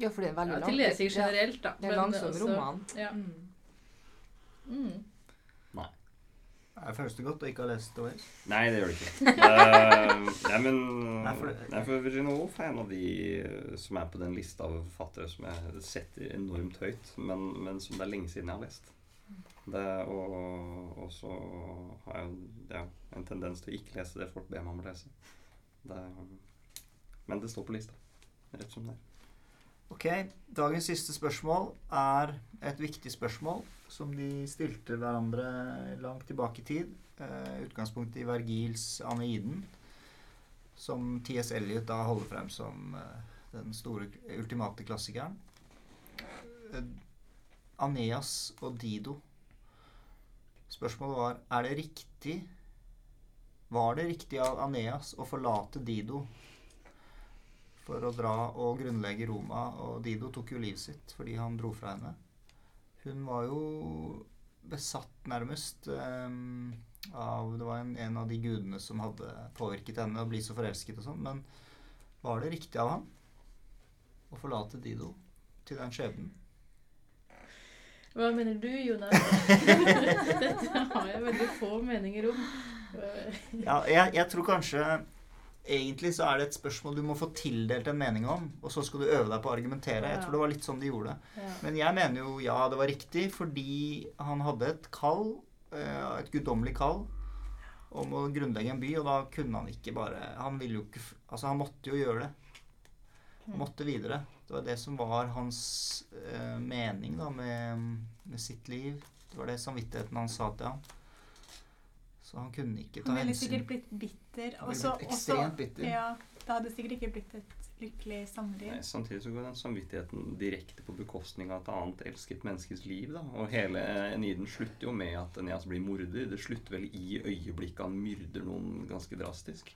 Ja, for det er veldig ja, Til lesing generelt, da. Det er langsom roman. Ja. Mm. Mm. Nei. Det føles det godt å ikke ha lest det? Nei, det gjør det ikke. uh, nei, men Nei, for, nei, for Virginia Woolf er en av de eh, som er på den lista av forfattere som jeg setter enormt høyt, men, men som det er lenge siden jeg har lest. Det, og, og, så har jeg ja, en tendens til å ikke lese det folk ber meg om å lese. Det, men det står på lista, rett som det er. Ok. Dagens siste spørsmål er et viktig spørsmål som de stilte hverandre langt tilbake i tid. Eh, utgangspunktet i Vergils 'Aneiden', som T.S. Eliot da holder frem som eh, den store, ultimate klassikeren. Eh, Aneas og Dido Spørsmålet var er det riktig Var det riktig av Aneas å forlate Dido for å dra og grunnlegge Roma? Og Dido tok jo livet sitt fordi han dro fra henne. Hun var jo besatt, nærmest, um, av Det var en, en, av de gudene som hadde påvirket henne å bli så forelsket og sånn. Men var det riktig av ham å forlate Dido til den skjebnen? Hva mener du, Jonas? <laughs> Dette har jeg veldig få meninger om. <laughs> ja, jeg, jeg, tror kanskje Egentlig så er det et spørsmål du må få tildelt en mening om, og så skal du øve deg på å argumentere. Jeg tror det var litt sånn de gjorde det. Ja. Men jeg mener jo ja, det var riktig, fordi han hadde et kall, eh, et guddommelig kall, om å grunnlegge en by, og da kunne han ikke bare Han ville jo ikke Altså, han måtte jo gjøre det. Han mm. måtte videre. Det var det som var hans eh, mening da, med, med, sitt liv. Det var det samvittigheten hans sa til ham. Så han kunne ikke ta hensyn. Han ville sikkert blitt bitter. Også, blitt ekstremt bitter. Ja, det hadde sikkert ikke blitt et lykkelig samliv. Nei, samtidig så går den samvittigheten direkte på bekostning av et annet elsket menneskes liv. da. Og hele Eniden slutter jo med at Eneas blir morder. Det slutter vel i øyeblikket han myrder noen ganske drastisk.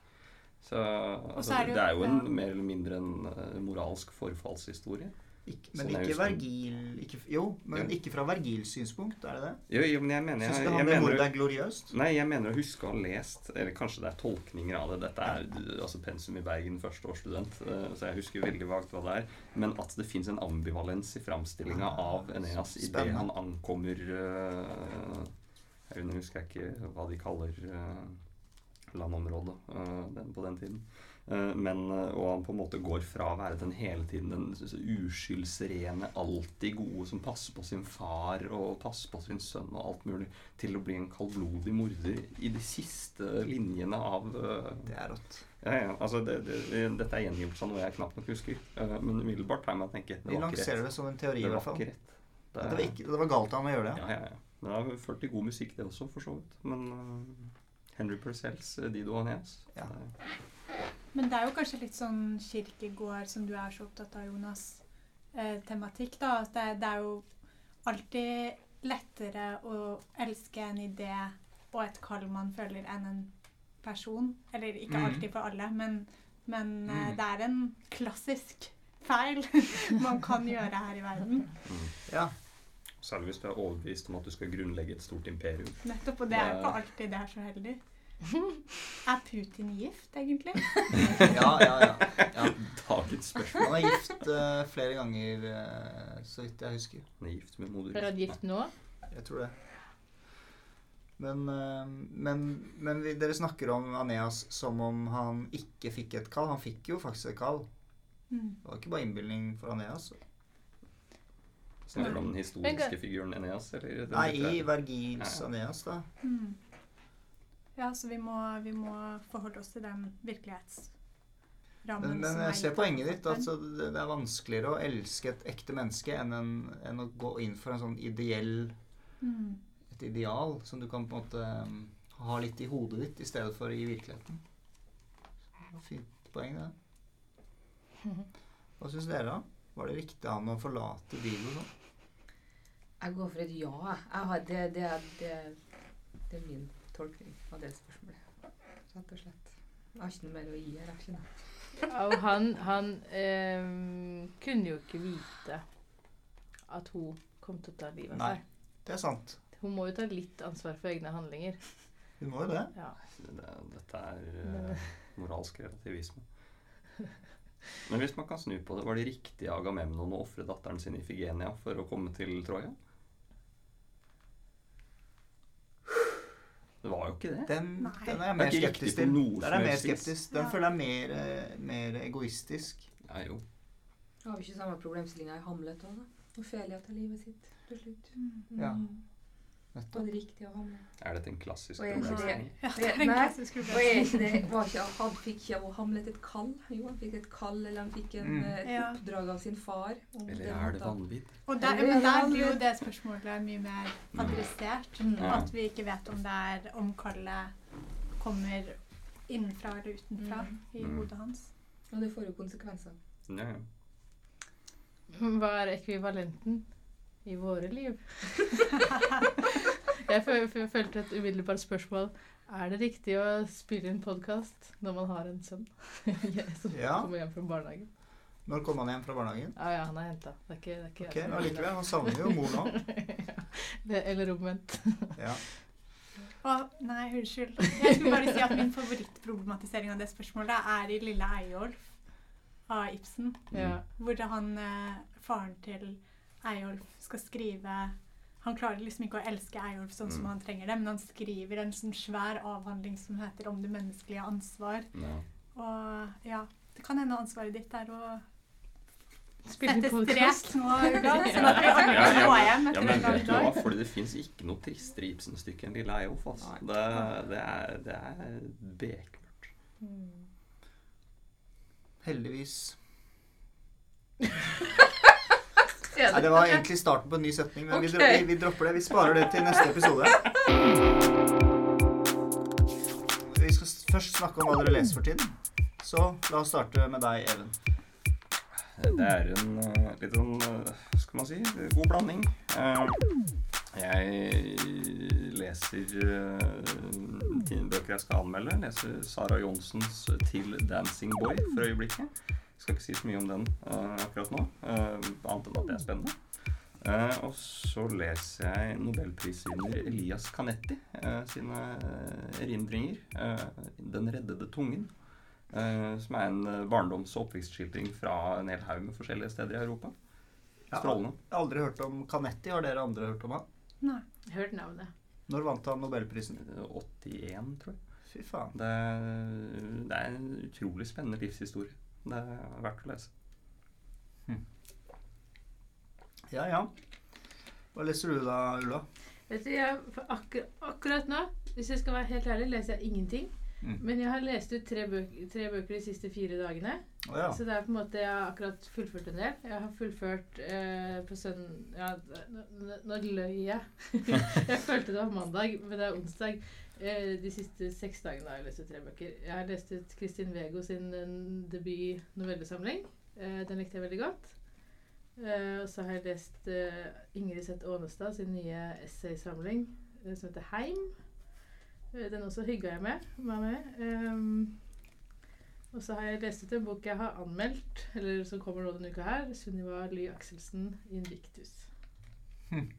Så altså, er det, jo, det, er jo en, ja. mer eller mindre en uh, moralsk forfallshistorie. Ikke, men sånn ikke Vergil ikke, Jo, men ja. ikke fra Vergils synspunkt, er det det? Jo, jo men jeg mener Syns du han det mordet er gloriøst? Nei, jeg mener å huske å ha lest Eller kanskje det er tolkninger av det. Dette er altså pensum i Bergen, førsteårsstudent, uh, så jeg husker veldig vagt hva det er. Men at det fins en ambivalens i framstillinga ah, av Eneas idet han ankommer uh, Jeg husker jeg ikke hva de kaller uh, landområde uh, på den tiden. Uh, men, uh, og han på en måte går fra å være den hele tiden den uskyldsrene, alltid gode som passer på sin far og passer på sin sønn og alt mulig, til å bli en kaldblodig morder i de siste linjene av Det er rått. Ja, ja, altså det, det, dette er gjengivelse av noe jeg knapt nok husker. men umiddelbart har jeg med å tenke Vi lanserer det som en teori, i hvert fall. Det, det, var ikke, det var galt av ham å gjøre det. Ja, ja, ja. Det har ført til god musikk, det også, for så vidt. Men Henry Purcells eh, Dido Aneas. Ja. Men det er jo kanskje litt sånn kirkegård, som du er så opptatt av, Jonas, eh, tematikk, da. Det, det, er jo alltid lettere å elske en idé og et kall man føler, enn en person. Eller ikke mm. alltid for alle, men, men eh, mm. det er en klassisk feil <laughs> man kan gjøre her i verden. Ja. Særlig hvis du er overbevist om at du skal grunnlegge et stort imperium. Nettopp, og det er jo ikke alltid det er så heldig. <laughs> Er Putin gift, egentlig? <laughs> ja, ja, ja, ja. Dagens spørsmål. Han er gift uh, flere ganger, uh, så vidt jeg husker. Han er gift med moder. Er han gift nå? Jeg tror det. Men, uh, men, men vi, dere snakker om Aneas som om han ikke fikk et kall. Han fikk jo faktisk et kall. Mm. Det var ikke bare innbilning for Aneas. Snakker du om den historiske figuren Eneas? Eller Nei, i Vergils ja. Eneas, da. Mm. Ja, så vi må, vi må, forholde oss til den virkelighetsrammen men, men jeg ser poenget ditt. Altså, det, det, er vanskeligere å elske et ekte menneske enn, en, enn å gå inn for en sånn ideell mm. et ideal som du kan på en måte um, ha litt i hodet ditt i stedet for i virkeligheten. Fint poeng, det. <laughs> Hva syns dere, da? Var det riktig av ham å forlate Digo sånn? Jeg går for et ja. Har, det, det, det, det, er min tolkning av det spørsmålet. Rett og slett. Jeg har ikke noe mer å gi her. jeg ja, og han, han eh, kunne jo ikke vite at hun kom til å ta livet av seg. Nei, det er sant. Hun må jo ta litt ansvar for egne handlinger. Hun må jo det. Ja. det dette er uh, moralsk relativisme. Men hvis man kan snu på det, var det riktig av Agamemnon å ofre datteren sin i Figenia for å komme til Troja? Det var jo ikke det. Den, Nei. den er jeg mer er skeptisk til. Den er mer skeptisk. Den Ja. føler jeg er mer, eh, mer egoistisk. Ja, jo. Har vi ikke samme problemstillinga i Hamlet òg, da? Ofelia tar livet sitt til slutt. Mm. Var Nettopp. det riktige å ha med. Er dette en klassisk Og problemstilling? Ja, det er en klassisk Og problem. ikke det, var ikke, han fikk ikke Hamlet et kall? Jo, han fikk et kall, eller han fikk en, Mm. et Ja. oppdrag av sin far. om Eller er det vanvidd? Og der, men der blir jo det spørsmålet mye mer adressert. Mm. At vi ikke vet om det er om kallet kommer innenfra eller utenfra Mm. i Mm. hodet hans. Og det får jo konsekvenser. Ja, ja. Hva er ekvivalenten i våre liv? <laughs> jeg føl føl følte et umiddelbart spørsmål. Er det riktig å spille inn podkast når man har en sønn <laughs> som Ja. kommer hjem fra barnehagen? Når kommer han hjem fra barnehagen? Ja, ja, han er henta. Det er ikke, det er ikke jeg Ok, som er han savner jo mor nå. <laughs> det, eller omvendt. Ja. Å, nei, unnskyld. Jeg skulle bare si at min favorittproblematisering av det spørsmålet er i Lille Eyolf av Ibsen. Ja. Hvor han, eh, faren til Eyolf skal skrive Han klarer liksom ikke å elske Eyolf sånn som Mm. han trenger det, men han skriver en sånn svær avhandling som heter 'Om det menneskelige ansvar'. Ja. Og ja, det kan hende ansvaret ditt er å Spille inn sette podkast. strek nå, <laughs> Ulla, sånn at vi alle Ja, ja, men vet du hva? Fordi det fins ikke noe tristere Ibsen-stykke enn Lille Eyolf. Altså. Det, det, er, det er bekmørkt. Mm. Heldigvis. <laughs> Ja, Nei, det var egentlig starten på en ny setning, men vi, vi, vi dropper det. Vi sparer det til neste episode. Vi skal først snakke om hva dere leser for tiden. Så la oss starte med deg, Even. Det er en eh, litt sånn eh, skal man si? God blanding. Eh, jeg leser uh, bøker jeg skal anmelde. Jeg leser Sara Johnsens 'Til Dancing Boy' for øyeblikket. Skal ikke si så mye om den uh, akkurat nå, uh, annet enn at det er spennende. Uh, og så leser jeg nobelprisvinner Elias Canetti eh, sine erindringer. eh, 'Den reddede tungen'. eh, som er en barndoms- og oppvekstskildring fra en hel haug med forskjellige steder i Europa. Strålende. Jeg har aldri hørt om Canetti. Har dere andre hørt om han? Nei. Hørt navnet. Når vant han nobelprisen? Eh, 81, tror jeg. Fy faen. Det, det er en utrolig spennende livshistorie. Det er verdt å lese. Ja, ja. Hva leser du da, Ulla? Vet du, jeg, akkur akkurat nå, hvis jeg skal være helt ærlig, leser jeg ingenting. Mm. Men jeg har lest ut tre, bøk tre bøker de siste fire dagene. Oh, ja. Så det er på en måte, jeg har akkurat fullført en del. Jeg har fullført eh, på sønn... Ja, nå løy jeg. <laughs> jeg følte det var mandag, men det er onsdag. Eh, de siste seks dagene har jeg lest ut tre bøker. Jeg har lest ut Kristin Vego sin eh, debut novellesamling. Eh, den likte jeg veldig godt. Og så har jeg lest Ingrid Seth Aanestad sin nye essaysamling som heter Heim. Den også hygga jeg med. Med. Og så har jeg lest ut en bok jeg har anmeldt, eller som kommer nå denne uka her. Sunniva Ly Akselsen, 'Invictus'. Hm.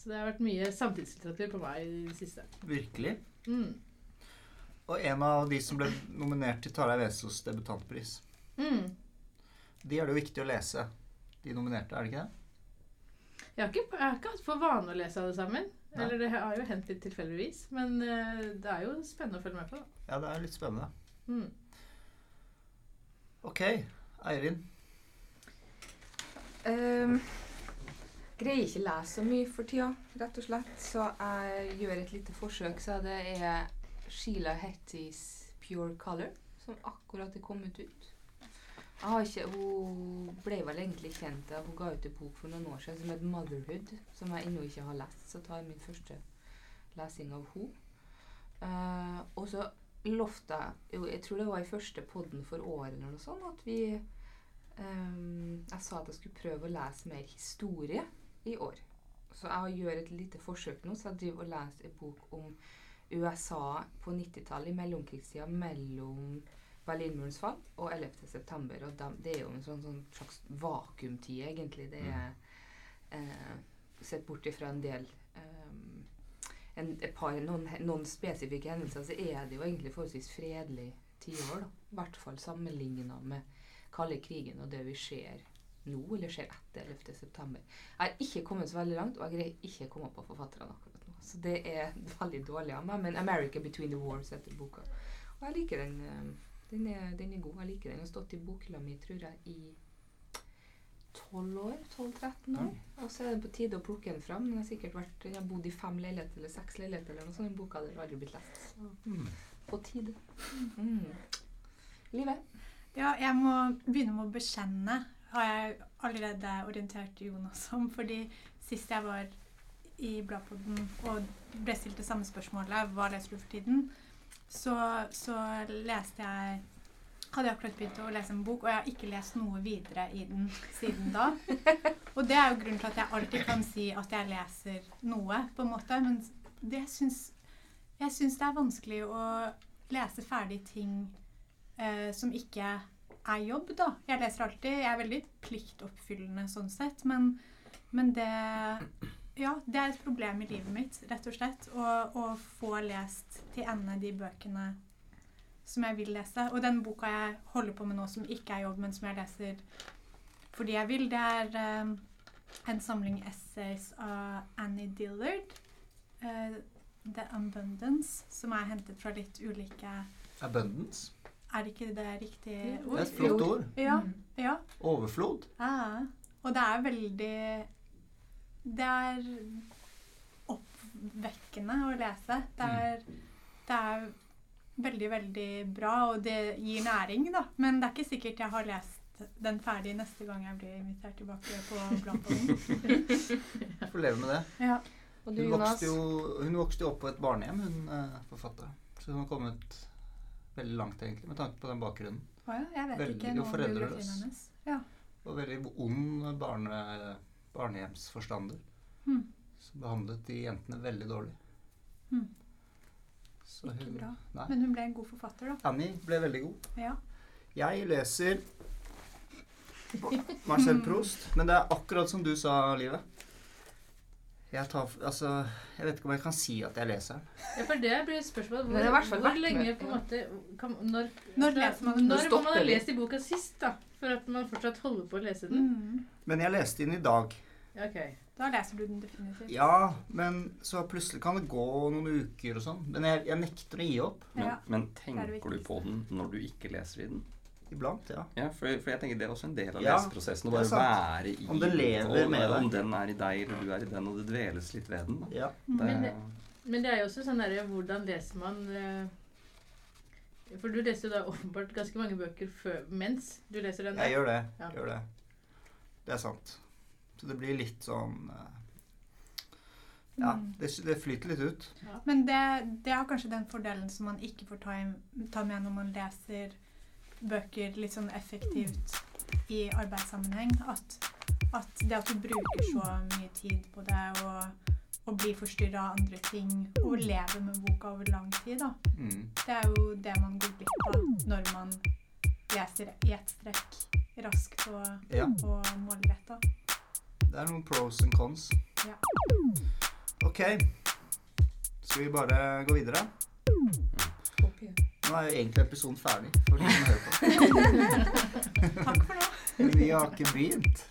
Så det har vært mye samtidslitteratur på meg i det siste. Virkelig. Mm. Og en av de som ble nominert til Tarjei Vesaas debutantpris. Mm. De er det jo viktig å lese. De nominerte, er det ikke det? Jeg, har ikke, jeg har ikke hatt for vane å lese alle sammen. Nei. Eller det har jo hendt litt tilfeldigvis. Men eh, det er jo spennende å følge med på. da. Ja, det er litt spennende. Mm. Ok, Eirin. Ehm, greier ikke lese så mye for tida, rett og slett. Så jeg gjør et lite forsøk. Så det er Sheila Hettys 'Pure Color', som akkurat er kommet ut. Ikke, hun ble vel egentlig kjent da hun ga ut en bok for noen år siden som het 'Motherhood', som jeg ennå ikke har lest. Så tar jeg min første lesing av henne. Uh, og så lovte jeg Jeg tror det var i første podden for året eller noe sånt, at vi um, jeg sa at jeg skulle prøve å lese mer historie i år. Så jeg gjør et lite forsøk nå. Så jeg driver og leser en bok om USA på 90-tallet, i mellomkrigstida mellom Berlinmurens fall og 11. september. Og de, det er jo en sånn, sånn slags vakuumtid, egentlig. Det er eh, Sett bort ifra en del ehm, en, par, noen, noen, spesifikke hendelser, så er det jo egentlig forholdsvis fredelig tiår. I hvert fall sammenligna med kalde krigen og det vi ser nå, eller skjer etter 11.9. Jeg har ikke kommet så veldig langt, og jeg greier ikke å komme på forfatterne akkurat nå. Så det er <laughs> veldig dårlig av meg. Men 'America Between the Wars' heter boka. Og jeg liker den. Eh, den er, den er god. Jeg liker den. Den har stått i bokhylla mi, tror jeg, i 12 år. 12-13 år. Og så er det på tide å plukke den fram. Den har sikkert vært, jeg har bodd i fem leiligheter eller seks leiligheter eller noe sånt. Den boka hadde aldri blitt lest. Så mm. på tide. Mm. Live? Ja, jeg må begynne med å bekjenne. Har jeg allerede orientert Jonas om. Fordi sist jeg var i Bladpodden og ble stilt det samme spørsmålet, hva leser du for tiden, så, så leste jeg hadde jeg akkurat begynt å lese en bok, og jeg har ikke lest noe videre i den siden da. <laughs> Og det er jo grunnen til at jeg alltid kan si at jeg leser noe, på en måte. Men det syns, jeg syns det er vanskelig å lese ferdig ting eh, som ikke er jobb, da. Jeg leser alltid. Jeg er veldig pliktoppfyllende sånn sett, men, men det ja, det er et problem i livet mitt, rett og slett. Å, få lest til ende de bøkene som jeg vil lese. Og den boka jeg holder på med nå, som ikke er jobb, men som jeg leser fordi jeg vil, det er um, en samling essays av Annie Dillard. Uh, The Abundance, som er hentet fra litt ulike Abundance? Er ikke det riktig ord? Det er et flott ord. Ja, ja. Overflod. Ja. Og det er veldig Det er oppvekkende å lese. Det mm. er, det er veldig, veldig bra, og det gir næring, da. Men det er ikke sikkert jeg har lest den ferdig neste gang jeg blir invitert tilbake på Bladpodden. <laughs> Jeg får leve med det. Ja. Hun vokste, jo, hun, vokste jo, opp på et barnehjem, hun uh, forfatteren. Så hun har kommet veldig langt, egentlig, med tanke på den bakgrunnen. Oh ja, jeg vet veldig, ikke noe om biografien hennes. Ja. Og veldig ond barne, barnehjemsforstander. Hmm. Som behandlet de jentene veldig dårlig. Hmm. Så ikke bra. Nei. Men hun ble en god forfatter, da. Annie ble veldig god. Ja. Jeg leser <laughs> Marcel Proust, men det er akkurat som du sa, Livet. Jeg, tar, altså, jeg vet ikke om jeg kan si at jeg leser den. Ja, for det blir et spørsmål. Hvor, hvor lenge på en måte kan, Når, når leser man Når må man ha lest i boka sist, da? For at man fortsatt holder på å lese den? Mm. Men jeg leste den i dag. Okay. Da leser du den definitivt. Ja, men så plutselig kan det gå noen uker og sånn. Men jeg, jeg, nekter å gi opp. Men, ja, men tenker du på den når du ikke leser i den? Iblant, ja. ja for, for, jeg tenker Det er også en del av ja, leseprosessen. Å bare være i Om det lever og, med deg. Om den er i deg, eller du er i den, og det dveles litt ved den. Ja. Det, men, det, men, det, er jo også sånn derre Hvordan leser man eh, For du leser jo da åpenbart ganske mange bøker før, mens du leser den. Jeg gjør det. Ja. Gjør det. Det er sant. Så det blir litt sånn eh, Ja, mm. det, det flyter litt ut. Ja. Men det, det er kanskje den fordelen som man ikke får ta, ta, med når man leser bøker litt sånn effektivt i arbeidssammenheng. At, at det at du bruker så mye tid på det og, og blir forstyrra av andre ting og lever med boka over lang tid, da. Mm. Det er jo det man går glipp av når man leser i ett strekk raskt og, ja. og målretta. Det er noen pros and cons. Ja. Ok. Skal vi bare gå videre? Nå er jo egentlig episoden ferdig. For de som hører på. <laughs> Takk for nå. <laughs> Vi har ikke begynt.